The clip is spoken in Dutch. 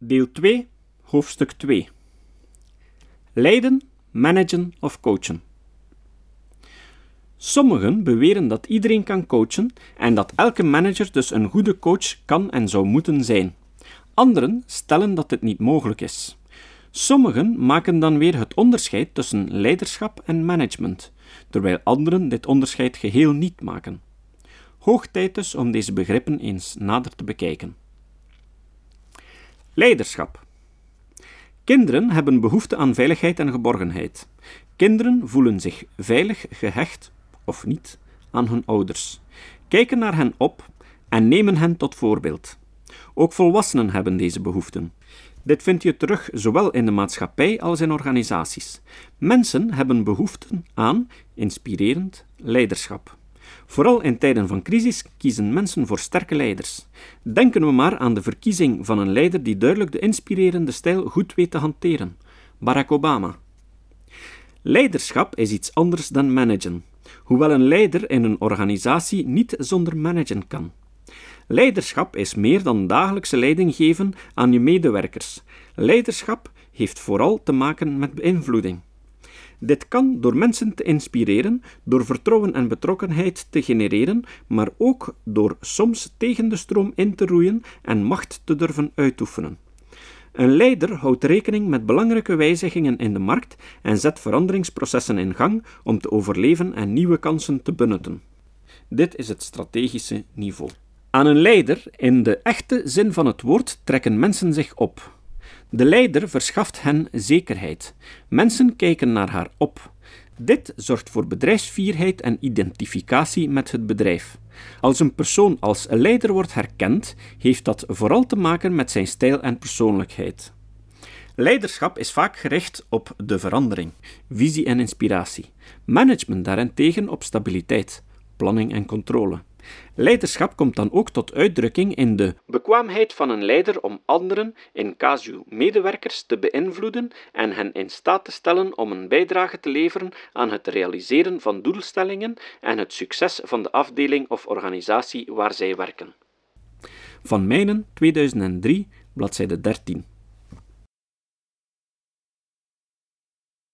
Deel 2, hoofdstuk 2. Leiden, managen of coachen. Sommigen beweren dat iedereen kan coachen en dat elke manager dus een goede coach kan en zou moeten zijn. Anderen stellen dat dit niet mogelijk is. Sommigen maken dan weer het onderscheid tussen leiderschap en management, terwijl anderen dit onderscheid geheel niet maken. Hoog tijd dus om deze begrippen eens nader te bekijken. Leiderschap. Kinderen hebben behoefte aan veiligheid en geborgenheid. Kinderen voelen zich veilig gehecht, of niet, aan hun ouders, kijken naar hen op en nemen hen tot voorbeeld. Ook volwassenen hebben deze behoeften. Dit vind je terug zowel in de maatschappij als in organisaties. Mensen hebben behoefte aan inspirerend leiderschap. Vooral in tijden van crisis kiezen mensen voor sterke leiders. Denken we maar aan de verkiezing van een leider die duidelijk de inspirerende stijl goed weet te hanteren: Barack Obama. Leiderschap is iets anders dan managen, hoewel een leider in een organisatie niet zonder managen kan. Leiderschap is meer dan dagelijkse leiding geven aan je medewerkers. Leiderschap heeft vooral te maken met beïnvloeding. Dit kan door mensen te inspireren, door vertrouwen en betrokkenheid te genereren, maar ook door soms tegen de stroom in te roeien en macht te durven uitoefenen. Een leider houdt rekening met belangrijke wijzigingen in de markt en zet veranderingsprocessen in gang om te overleven en nieuwe kansen te benutten. Dit is het strategische niveau. Aan een leider, in de echte zin van het woord, trekken mensen zich op. De leider verschaft hen zekerheid. Mensen kijken naar haar op. Dit zorgt voor bedrijfsvierheid en identificatie met het bedrijf. Als een persoon als leider wordt herkend, heeft dat vooral te maken met zijn stijl en persoonlijkheid. Leiderschap is vaak gericht op de verandering, visie en inspiratie. Management daarentegen op stabiliteit, planning en controle. Leiderschap komt dan ook tot uitdrukking in de bekwaamheid van een leider om anderen, in casu medewerkers, te beïnvloeden en hen in staat te stellen om een bijdrage te leveren aan het realiseren van doelstellingen en het succes van de afdeling of organisatie waar zij werken. Van Mijnen, 2003, bladzijde 13.